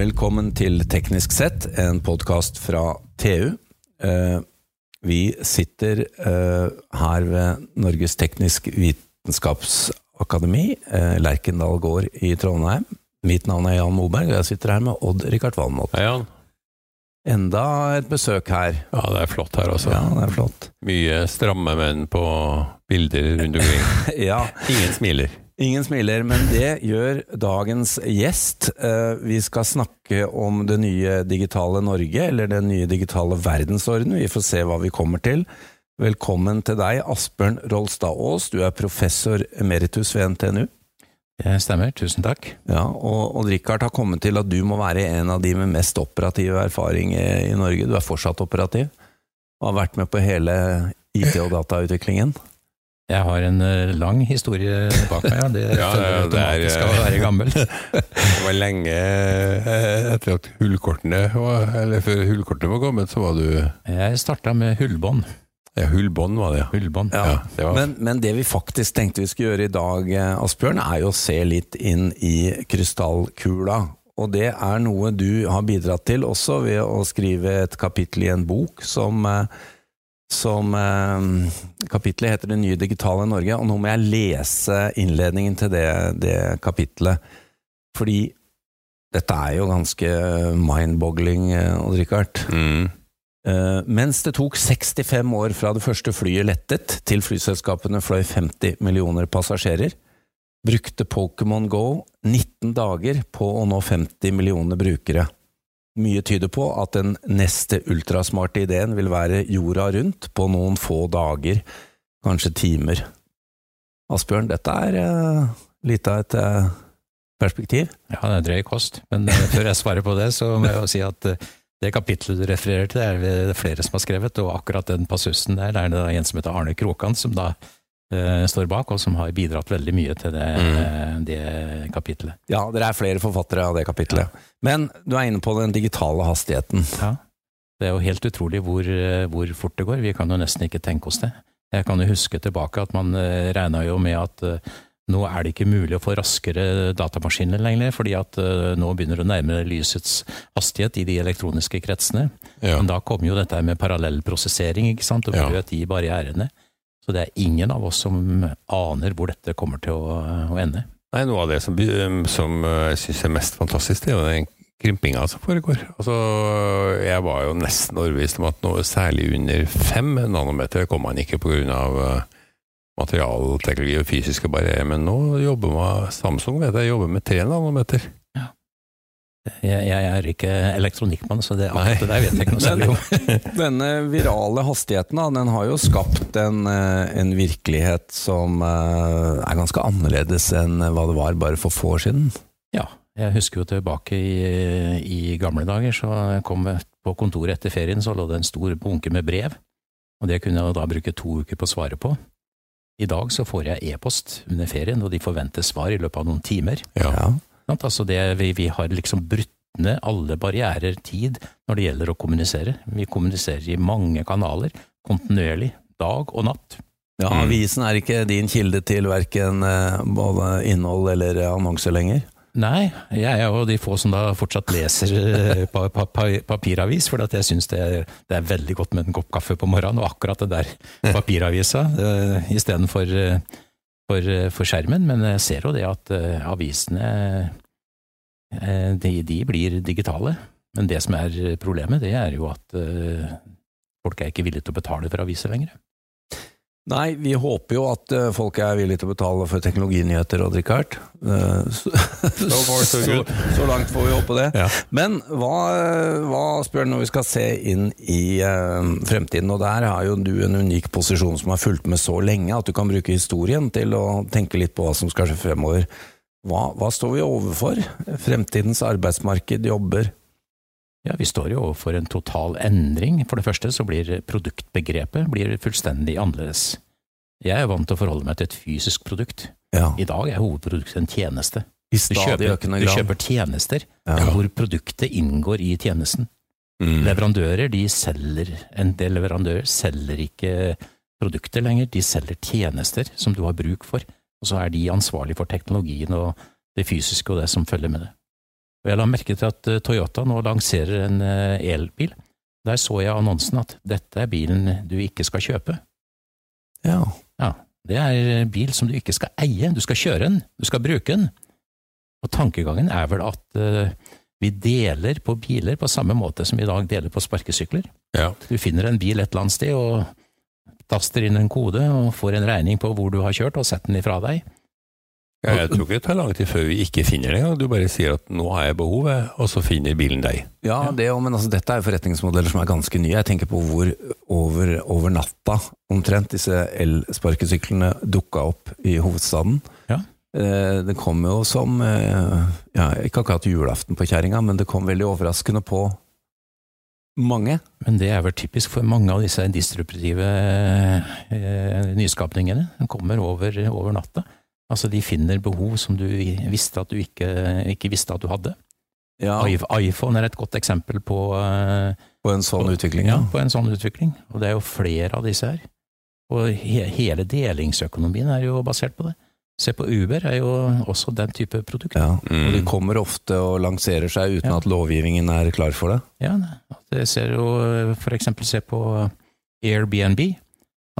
Velkommen til Teknisk sett, en podkast fra TU. Eh, vi sitter eh, her ved Norges teknisk vitenskapsakademi, eh, Lerkendal gård i Trondheim. Mitt navn er Jan Moberg, og jeg sitter her med Odd-Rikard Valmot. Hei, Jan. Enda et besøk her. Ja, det er flott her også. Ja, det er flott. Mye stramme menn på bilder rundt omkring. Ja, Ingen smiler. Ingen smiler, men det gjør dagens gjest. Eh, Vi skal snakke om det nye digitale Norge, eller den nye digitale verdensorden. Vi får se hva vi kommer til. Velkommen til deg, Asbjørn Rolstad Aas. Du er professor emeritus ved NTNU. Det stemmer, tusen takk. Ja, og og Rikard har kommet til at du må være en av de med mest operativ erfaring i i Norge. Du er fortsatt operativ, og har vært med på hele IT- og datautviklingen. Jeg har en eh, lang historie bak meg, ja. Det Ja, føler jeg automatisk av å eh, være gammel. Det var lenge eh, etter at hullkortene var, eller før hullkortene var kommet, så var du Jeg starta med hullbånd. Ja, hullbånd var det, ja. Hullbånd. Ja, Ja, det var- men, men det vi faktisk tenkte vi skulle gjøre i dag, Asbjørn, er jo å se litt inn i krystallkula. Og det er noe du har bidratt til også ved å skrive et kapittel i en bok som som eh, Kapitlet heter Det nye digitale Norge, og nå må jeg lese innledningen til det, det kapitlet. Fordi dette er jo ganske mind-boggling, eh, Odd-Rikard. Mm. Eh, mens det tok 65 år fra det første flyet lettet til flyselskapene fløy 50 millioner passasjerer, brukte Pokémon Go 19 dager på å nå 50 millioner brukere. Mye tyder på at den neste ultrasmarte ideen vil være jorda rundt på noen få dager, kanskje timer. Asbjørn, dette er uh, litt av et uh, perspektiv. Ja, det er drøy kost. Men uh, før jeg svarer på det, så må jeg jo si at det kapittelet du refererer til, er det flere som har skrevet, og akkurat den passusen der, det er det en som heter Arne Krokan, som da står bak, og som har bidratt veldig mye til det, mm. det kapittelet. Ja, dere er flere forfattere av det kapittelet. Men du er inne på den digitale hastigheten. Ja. Det er jo helt utrolig hvor, eh, hvor fort det går. Vi kan jo nesten ikke tenke oss det. Jeg kan jo huske tilbake at man eh, regna jo med at eh, nå er det ikke mulig å få raskere datamaskiner lenger, fordi at eh, nå begynner det å nærme lysets hastighet i de elektroniske kretsene. Ja. Men da kom jo dette med parallellprosessering, ikke sant, og Ja. brøt de barrierene. Så det er ingen av oss som aner hvor dette kommer til å, å ende. Nei, Noe av det som, som eh, jeg syns er mest fantastisk, det er jo den krympinga som foregår. Altså, Jeg var jo nesten overbevist om at noe særlig under fem nanometer kom man ikke pga. materialteknologi og fysiske barrierer, men nå jobber man, Samsung vet jeg jobber med tre nanometer. Jeg, jeg er ikke elektronikkmann, så det, det der vet jeg ikke noe særlig om. Denne virale hastigheten den har jo skapt en, eh, en virkelighet som eh, er ganske annerledes enn hva det var bare for få år siden. Ja, jeg husker jo tilbake i, i gamle dager, så jeg kom jeg på kontoret etter ferien, så lå det en stor bunke med brev, og det kunne jeg da bruke to uker på å svare på. I dag så får jeg e-post under ferien, og de forventer svar i løpet av noen timer. Ja. Altså det, vi, vi har liksom brutt ned alle barrierer tid når det gjelder å kommunisere. Vi kommuniserer i mange kanaler, kontinuerlig, dag og natt. Ja, Mm. Avisen er ikke din kilde til verken eh, både innhold eller annonser lenger. Nei, jeg er jo de få som da fortsatt leser eh, pa, pa, pa, papiravis, for jeg syns det, er- det er veldig godt med en kopp kaffe på morgenen, og akkurat det der papiravisa istedenfor for, eh, for skjermen. Men jeg ser jo det at eh, avisene eh, de, de blir digitale. Men det som er problemet, det er jo at eh, folk er ikke villige til å betale for aviser lenger. Nei, vi håper jo at eh, folk er villige til å betale for teknologinyheter, og. Eh, Så, far, so så, good. så langt får vi håpe det. Ja. Men hva, hva du når vi skal se inn i eh, fremtiden, og der har jo du en unik posisjon som har fulgt med så lenge at du kan bruke historien til å tenke litt på hva som skal skje fremover. Hva, hva står vi overfor? Fremtidens arbeidsmarked, jobber? Ja, Vi står jo overfor en total endring. For det første så blir produktbegrepet blir fullstendig annerledes. Jeg er vant til å forholde meg til et fysisk produkt. Ja, I dag er hovedproduktet en tjeneste. I Du stadig kjøper, du kjøper tjenester Ja. hvor produktet inngår i tjenesten. Mm. Leverandører de selger, en del leverandører selger ikke produkter lenger, de selger tjenester som du har bruk for, og så er de ansvarlig for teknologien og det fysiske og det som følger med det. Og jeg la merke til at eh, Toyota nå lanserer en eh, elbil. Der så jeg annonsen at dette er bilen du ikke skal kjøpe. Ja. Ja, det er bil som du ikke skal eie, du skal kjøre den, du skal bruke den. Og tankegangen er vel at eh, vi deler på biler på samme måte som vi i dag deler på sparkesykler. Ja. Du finner en bil et eller annet sted og taster inn en kode og får en regning på hvor du har kjørt og setter den ifra deg. Ja, jeg tror ikke det tar lang tid før vi ikke finner det engang. Du bare sier at 'nå har jeg behovet', og så finner bilen deg. Ja, det, men altså, dette er jo forretningsmodeller som er ganske nye. Jeg tenker på hvor over, over natta omtrent disse elsparkesyklene dukka opp i hovedstaden. Ja. Eh, Det kom jo som eh, ja, Ikke akkurat julaften på kjerringa, men det kom veldig overraskende på mange. Men det er vel typisk for mange av disse distruptive eh, nyskapningene. De kommer over, over natta. Altså, de finner behov som du visste at du ikke, ikke visste at du hadde. Ja, iPhone er et godt eksempel på, eh, på en sånn utvikling. ja, Ja. på en sånn utvikling. Og det er jo flere av disse her. Og he hele delingsøkonomien er jo basert på det. Se på Uber, er jo også den type produkt. Ja. Og de Mm. kommer ofte og lanserer seg uten Ja. at lovgivningen er klar for det. Ja, det ser jo for eksempel se på Airbnb.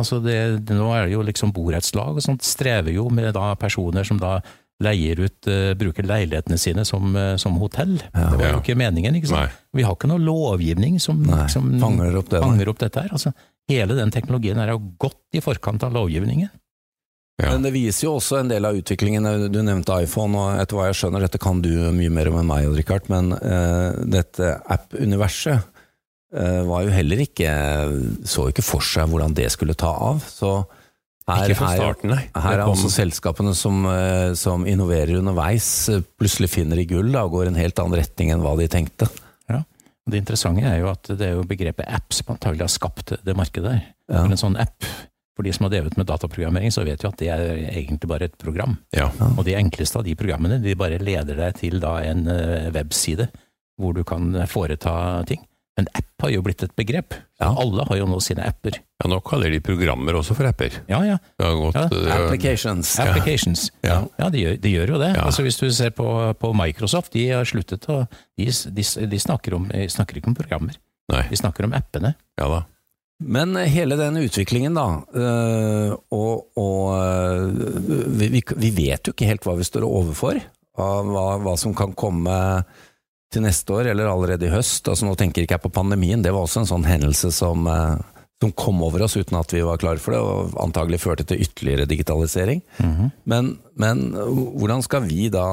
Altså det, det, nå er det jo liksom borettslag og sånt, strever jo med da personer som da leier ut, uh, bruker leilighetene sine som, uh, som hotell. Ja. det var jo ikke meningen, ikke sant? Nei. Vi har ikke noe lovgivning som, Nei, som fanger opp det. fanger opp dette her. Altså, hele den teknologien er jo godt i forkant av lovgivningen. Ja. Men det viser jo også en del av utviklingen. Du nevnte iPhone, og etter hva jeg skjønner, dette kan du mye mer om enn meg, Richard, men uh, dette app-universet uh, var jo heller ikke Så ikke for seg hvordan det skulle ta av. Så her, Ikke fra starten, nei. Her er altså selskapene som, uh, som innoverer underveis, plutselig finner de gull da, og går i en helt annen retning enn hva de tenkte. Og Det interessante er jo at det er jo begrepet app som antagelig har skapt det markedet der. Ja. En sånn app, for de som har drevet med dataprogrammering, så vet jo at det er egentlig bare et program. Ja. Og de enkleste av de programmene, de bare leder deg til da en eh, webside hvor du kan foreta ting. Men app har jo blitt et begrep. Ja. Alle har jo nå sine apper. ja, nå kaller de programmer også for apper. Ja, ja. Gått, Ja, eh, Applications. Applications. Ja. Ja, de, gjør, de gjør jo det. Ja. Altså Hvis du ser på, på Microsoft, de har sluttet å De, de, de snakker, om, de snakker ikke om programmer, Nei. de snakker om appene. Ja da. Men hele den utviklingen, da, øh, og, og øh, vi, vi, vet jo ikke helt hva vi står overfor, av hva, hva som kan komme til neste år, eller allerede i høst. Altså, nå tenker ikke jeg på pandemien, det var også en sånn hendelse som, som kom over oss uten at vi var klar for det, og antagelig førte til ytterligere digitalisering. Men, men hvordan skal vi da,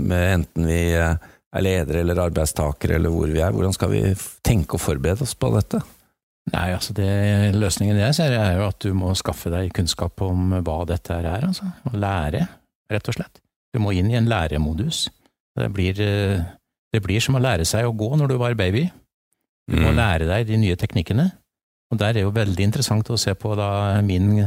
med enten vi er ledere eller arbeidstakere eller hvor vi er, hvordan skal vi tenke og forberede oss på dette? Nei, altså det, Løsningen jeg ser, er jo at du må skaffe deg kunnskap om hva dette her er. altså. Og lære, rett og slett. Du må inn i en læremodus. Det blir, eh, det blir som å lære seg å gå når du var baby. Du må Mm. lære deg de nye teknikkene. Og der er jo veldig interessant å se på da min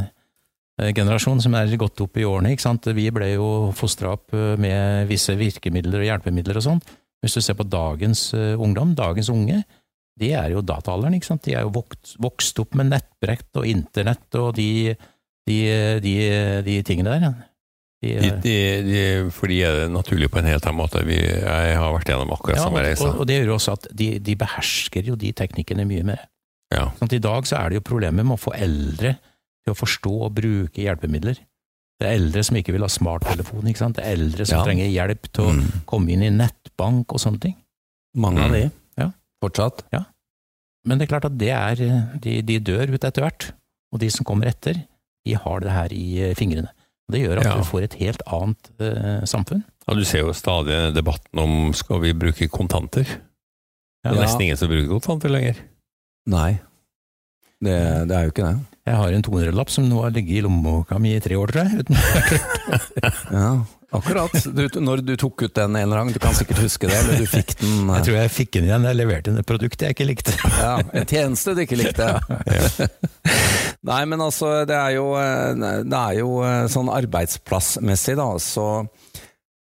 eh, generasjon som er gått opp i årene. ikke sant? Vi ble jo fostra opp eh, med visse virkemidler og hjelpemidler og sånn. Hvis du ser på dagens ungdom, dagens unge, de er jo dataalderen, ikke sant. De er jo vokst, vokst opp med nettbrett og internett og de, de, de, de tingene der. De, De, de, de, for de er det naturlig på en helt annen måte. Vi, jeg har vært gjennom akkurat ja, samme reise. og, og det gjør jo også at de, de behersker jo de teknikkene mye mer. Ja. Sånn I dag så er det jo problemer med å få eldre til å forstå og bruke hjelpemidler. Det er eldre som ikke vil ha smarttelefon, ikke sant? det er eldre som Ja. trenger hjelp til å Mm. komme inn i nettbank og sånne ting. Mange av Mm. De. Ja. Men det er klart at det er, de, de dør ut etter hvert, og de som kommer etter, de har det her i eh, fingrene. Og Det gjør at Ja. du får et helt annet uh, samfunn. Ja, du ser jo stadig debatten om skal vi bruke kontanter. Det er Ja. nesten ingen som bruker kontanter lenger. Nei. Det, det er jo ikke det. Jeg har en 200-lapp som nå har ligget i lommeboka mi i tre år, tror jeg. Uten Ja, akkurat. Du, når du tok ut den en eller annen, du kan sikkert huske det, eller du fikk den Jeg tror jeg fikk den igjen jeg leverte inn et produkt jeg ikke likte. ja, En tjeneste du ikke likte. Nei, men altså, det er jo, eh, det er jo eh, sånn arbeidsplassmessig, da, så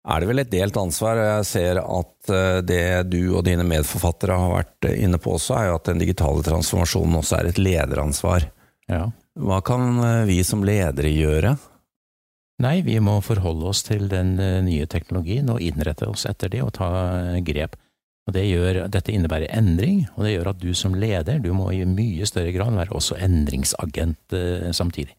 er det vel et delt ansvar. Jeg ser at eh, det du og dine medforfattere har vært inne på også, er jo at den digitale transformasjonen også er et lederansvar. Ja. Hva kan vi som ledere gjøre Nei, vi må forholde oss til den eh, nye teknologien og innrette oss etter det og ta eh, grep. Og det gjør, Dette innebærer endring, og det gjør at du som leder du må i mye større grad være også endringsagent eh, samtidig.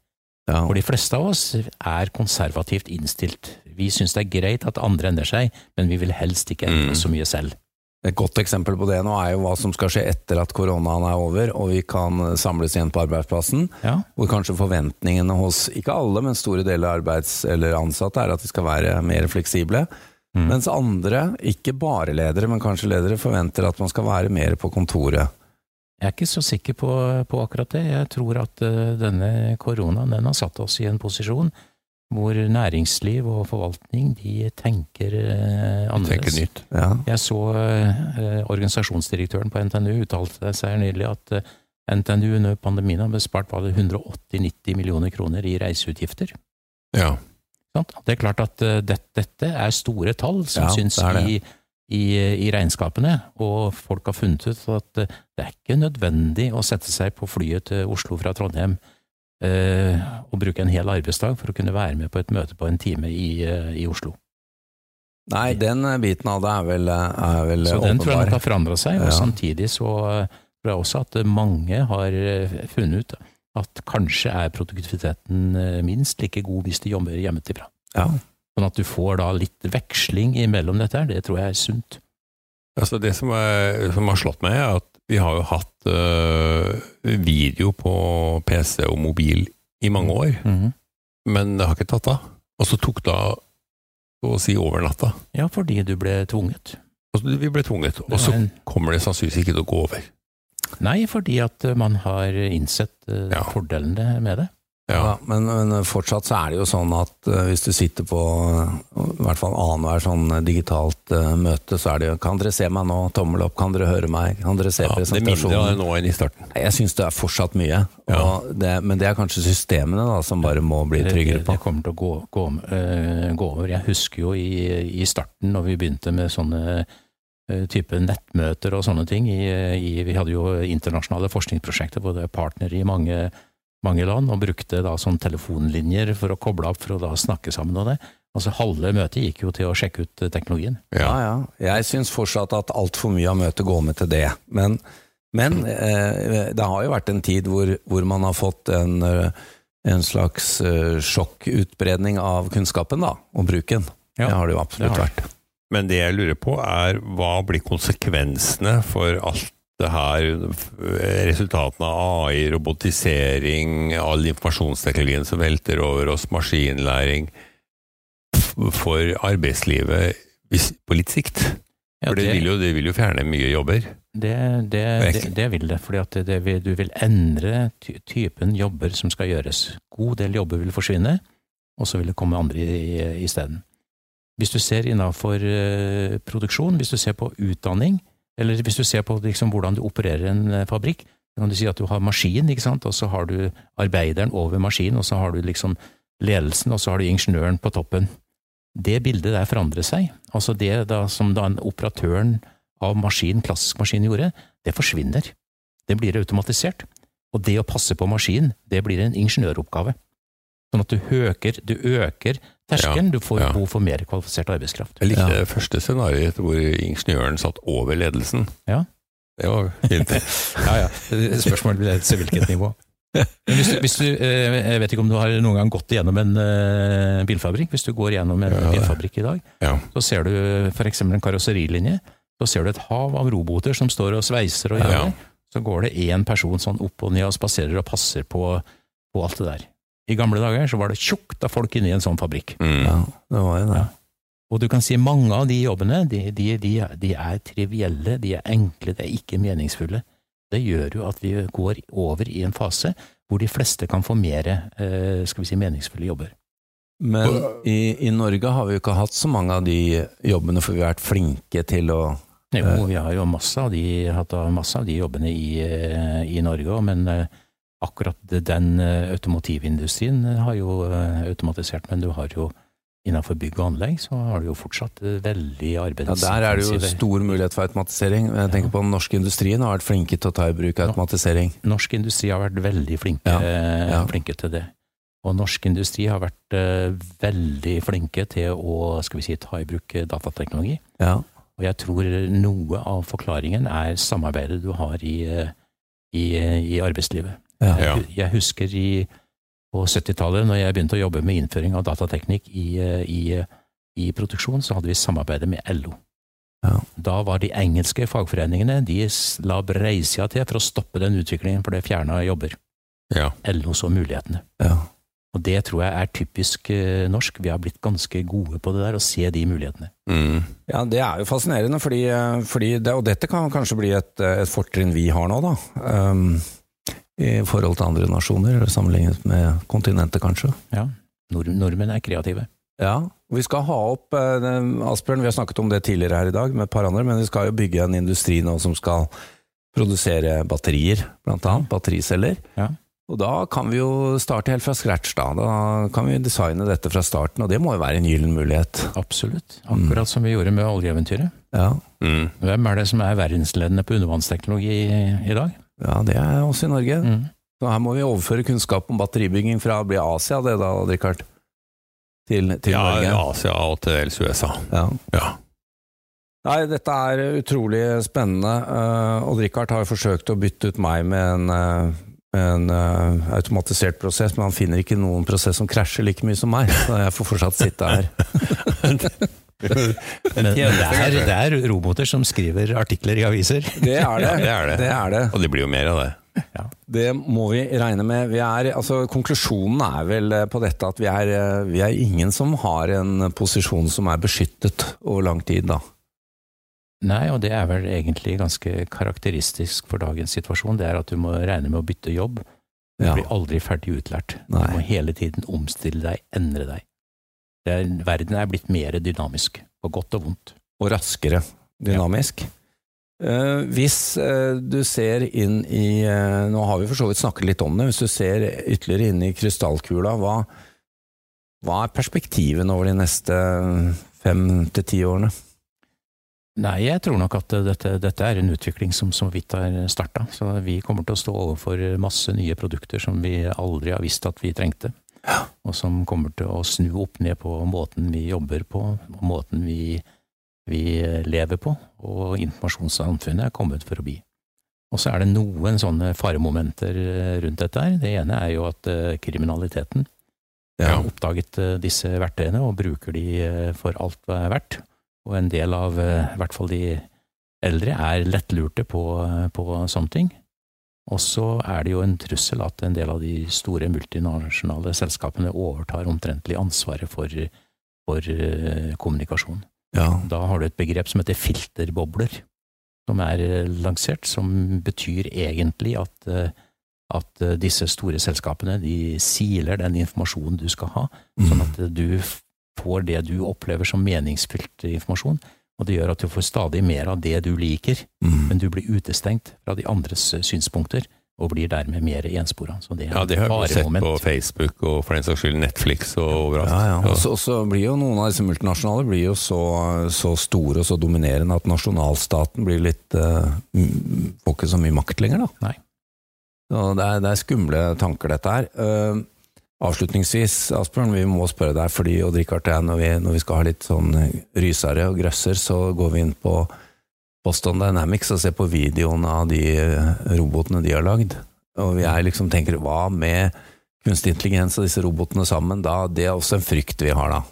Ja. For de fleste av oss er konservativt innstilt. Vi syns det er greit at andre endrer seg, men vi vil helst ikke endre Mm. så mye selv. Et godt eksempel på det nå er jo hva som skal skje etter at koronaen er over og vi kan samles igjen på arbeidsplassen. Ja, Hvor kanskje forventningene hos ikke alle, men store deler av arbeids- eller ansatte er at de skal være mer fleksible. Mm. Mens andre, ikke bare ledere, men kanskje ledere, forventer at man skal være mer på kontoret. Jeg er ikke så sikker på, på akkurat det. Jeg tror at eh, denne koronaen den har satt oss i en posisjon hvor næringsliv og forvaltning de tenker eh, annerledes. Tenker nytt. Ja. Jeg så eh, organisasjonsdirektøren på NTNU uttalte seg nylig at eh, NTNU under pandemien har bespart var det 180-90 millioner kroner i reiseutgifter. Ja. Sant? Det er klart at eh, det, dette er store tall som Ja, syns det det. i, i, i regnskapene, og folk har funnet ut at eh, det er ikke nødvendig å sette seg på flyet til Oslo fra Trondheim eh, og bruke en hel arbeidsdag for å kunne være med på et møte på en time i, eh, i Oslo. Nei, den eh, biten av det er vel, er vel Så den tror jeg nok åpenbar. har forandra seg, og Ja. samtidig så tror jeg også at mange har funnet ut at kanskje er produktiviteten minst like god hvis de jobber hjemmefra. Ja. Sånn at du får da litt veksling imellom dette her, det tror jeg er sunt. Altså det som, er, som har slått meg, er at vi har jo hatt uh, video på PC og mobil i mange år, Mhm. men det har ikke tatt av. Og så tok det av så å si over natta. Ja, fordi du ble tvunget. Altså, vi ble tvunget, og så en- kommer det sannsynligvis ikke til å gå over. Nei, fordi at man har innsett uh, Ja. fordelene med det. Ja. Ja, men, men fortsatt så er det jo sånn at uh, hvis du sitter på uh, i hvert fall annenhver sånn eh, digitalt uh, møte, så er det jo Kan dere se meg nå? Tommel opp. Kan dere høre meg? Kan dere se Ja, det er mindre nå enn i starten. Jeg syns det er fortsatt mye, Ja. og det, men det er kanskje systemene da som bare må bli tryggere på. det kommer til å gå, gå, gå over. Jeg husker jo i, i starten, når vi begynte med sånne type nettmøter og sånne ting. I, i, vi hadde jo internasjonale forskningsprosjekter, både partnere i mange, mange land, og brukte da sånn telefonlinjer for å koble opp for å da snakke sammen og det. Altså Halve møtet gikk jo til å sjekke ut eh, teknologien. Ja, ja. Jeg syns fortsatt at altfor mye av møtet går med til det. Men, men eh, det har jo vært en tid hvor, hvor man har fått en, eh, en slags eh, sjokkutbredning av kunnskapen da, og bruken. Ja, det har det jo absolutt det. vært. Men det jeg lurer på er, hva blir konsekvensene for alt det her, resultatene av AI, robotisering, all informasjonsteknologien som velter over oss, maskinlæring, for arbeidslivet på litt sikt? Ja, For det, vil jo, det vil jo fjerne mye jobber. Det, det, det, det vil det, fordi vil- du vil endre ty typen jobber som skal gjøres. God del jobber vil forsvinne, og så vil det komme andre isteden. Hvis du ser innenfor eh, produksjon, hvis du ser på utdanning, eller hvis du ser på liksom, hvordan du opererer en eh, fabrikk, kan du si at du har maskin, ikke sant, og så har du arbeideren over maskinen, og så har du liksom ledelsen, og så har du ingeniøren på toppen. Det bildet der forandrer seg. Altså det da, som da en operatøren av maskin, klassisk maskin gjorde, det forsvinner. Det blir automatisert. Og det å passe på maskinen, det blir en ingeniøroppgave. Sånn at du øker, du øker terskelen, du får ja. behov for mer kvalifisert arbeidskraft. Jeg likte Ja. det første scenarioet hvor ingeniøren satt over ledelsen. Ja. Det var fint. Ja, ja. Spørsmålet blir til hvilket nivå. Men hvis du, hvis du, eh, jeg vet ikke om du har noen gang gått igjennom en eh, bilfabrikk. Hvis du går gjennom en Ja. bilfabrikk i dag, Ja. så ser du f.eks. en karosserilinje. Så ser du et hav av roboter som står og sveiser og gjør Ja. det. Så går det én person sånn opp og ned og spaserer og passer på, på alt det der. I gamle dager så var det tjukt av folk inne i en sånn fabrikk. Mm. Ja, det var jo det. Ja. Og du kan si mange av de jobbene, de, de, de, de er trivielle, de er enkle, de er ikke meningsfulle. Det gjør jo at vi går over i en fase hvor de fleste kan få mer eh, skal vi si, meningsfulle jobber. Men i, i Norge har vi jo ikke hatt så mange av de jobbene, for vi har vært flinke til å Jo, vi har jo masse av de, hatt masse av de jobbene i, eh, i Norge òg, men eh, akkurat den eh, automotivindustrien har jo eh, automatisert, men du har jo innenfor bygg og anlegg så har du jo fortsatt veldig arbeidsintensivt. Ja, Der er det jo stor mulighet for automatisering. Jeg tenker på den norske industrien har vært flinke til å ta i bruk automatisering. Norsk industri har vært veldig flinke, Ja, eh, ja. flinke til det. Og norsk industri har vært uh, veldig flinke til å skal vi si, ta i bruk datateknologi. Ja. Og jeg tror noe av forklaringen er samarbeidet du har i, i, i arbeidslivet. Ja. Jeg, husker i, på 70-tallet, når jeg begynte å jobbe med innføring av datateknikk i, i, i produksjon, så hadde vi samarbeidet med LO. Ja. Da var de engelske fagforeningene de la breisida til for å stoppe den utviklingen, for det fjerna jobber. Ja. LO så mulighetene. Ja. Og det tror jeg er typisk eh, norsk. Vi har blitt ganske gode på det der, å se de mulighetene. Mm. Ja, det er jo fascinerende, fordi, eh, fordi det, og dette kan kanskje bli et, eh, et fortrinn vi har nå, da. Um, I forhold til andre nasjoner, sammenlignet med kontinentet, kanskje. Ja, Nord Nordmenn er kreative. Ja, vi skal ha opp eh, Asbjørn, vi har snakket om det tidligere her i dag med et par andre, men vi skal jo bygge en industri nå som skal produsere batterier, blant annet. Battericeller. Ja. Og da kan vi jo starte helt fra scratch, da. Da kan vi designe dette fra starten, og det må jo være en gyllen mulighet. Absolutt. Akkurat som vi gjorde med oljeeventyret. Ja. Mm. Hvem er det som er verdensledende på undervannsteknologi i, i dag? Ja, det er også i Norge. Mm. Så her må vi overføre kunnskap om batteribygging fra å bli Asia, det da, Richard? Til, til Ja, Norge. Asia og til dels USA. Ja. Ja. Nei, dette er utrolig spennende. Uh, Odd Rikard har forsøkt å bytte ut meg med en, uh, en uh, automatisert prosess, men han finner ikke noen prosess som krasjer like mye som meg, så jeg får fortsatt sitte her. Men det er, det er roboter som skriver artikler i aviser. Det er det. Ja, det er det. det, er det. Og det blir jo mer av det. Det må vi regne med. Vi er, altså, konklusjonen er vel eh, på dette at vi er, eh, vi er ingen som har en posisjon som er beskyttet over lang tid, da. Nei, og det er vel egentlig ganske karakteristisk for dagens situasjon. Det er at du må regne med å bytte jobb. Du Ja. blir aldri ferdig utlært. Nei. Du må hele tiden omstille deg, endre deg. Er, verden er blitt mer dynamisk, på godt og vondt. og raskere dynamisk. Eh, hvis uh, du ser inn i uh, Nå har vi for så vidt snakket litt om det. Hvis du ser ytterligere inn i krystallkula, hva, hva er perspektivene over de neste fem til ti årene? Nei, jeg tror nok at dette, dette er en utvikling som så vidt har starta. Så vi kommer til å stå overfor masse nye produkter som vi aldri har visst at vi trengte. Og som kommer til å snu opp ned på måten vi jobber på, måten vi, vi lever på. Og informasjonssamfunnet er kommet for å bli. Og så er det noen sånne faremomenter rundt dette her. Det ene er jo at eh, kriminaliteten Ja. har oppdaget eh, disse verktøyene og bruker de eh, for alt hva er verdt. Og en del av eh, i hvert fall de eldre er lettlurte på, eh, på sånne ting. Og så er det jo en trussel at en del av de store multinasjonale selskapene overtar omtrentlig ansvaret for, for eh, kommunikasjon. Ja. Da har du et begrep som heter filterbobler, som er eh, lansert, som betyr egentlig at, eh, at disse store selskapene de siler den informasjonen du skal ha, sånn at eh, du får det du opplever som meningsfylt informasjon, og det gjør at du får stadig mer av det du liker, Mm. men du blir utestengt fra de andres eh, synspunkter, og blir dermed mer enspora. Så det er Ja, det har vi sett moment. på Facebook og for den saks skyld Netflix og overalt. Ja, ja. Og Så- så- Og så blir jo noen av disse multinasjonale blir jo så, så store og så dominerende at nasjonalstaten blir litt uh, Får ikke så mye makt lenger, da. Nei. Så det, er, det er skumle tanker, dette her. Eh, avslutningsvis, Asbjørn, vi må spørre deg, fordi Odd og jeg, når vi, når vi skal ha litt sånn rysere og grøsser, så går vi inn på Boston Dynamics og ser på videoen av de eh, robotene de har lagd. Og er liksom tenker, hva med kunstig intelligens og disse robotene sammen? Da, det er også en frykt vi har, da.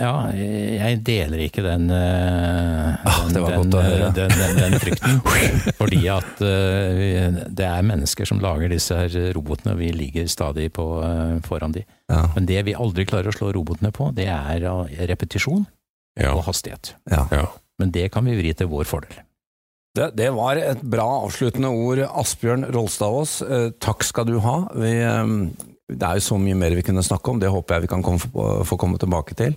Ja, jeg deler ikke den, eh, Ah, den, den frykten. Fordi at eh, vi- det er mennesker som lager disse her robotene, og vi ligger stadig på, eh, foran de. Ja, Men det vi aldri klarer å slå robotene på, det er eh, repetisjon Ja. og hastighet. ja. ja. Men det kan vi vri til vår fordel. Det, det var et bra avsluttende ord, Asbjørn Rolstadås. Eh, takk skal du ha. Vi, eh, det er jo så mye mer vi kunne snakke om, det håper jeg vi kan komme, få komme tilbake til.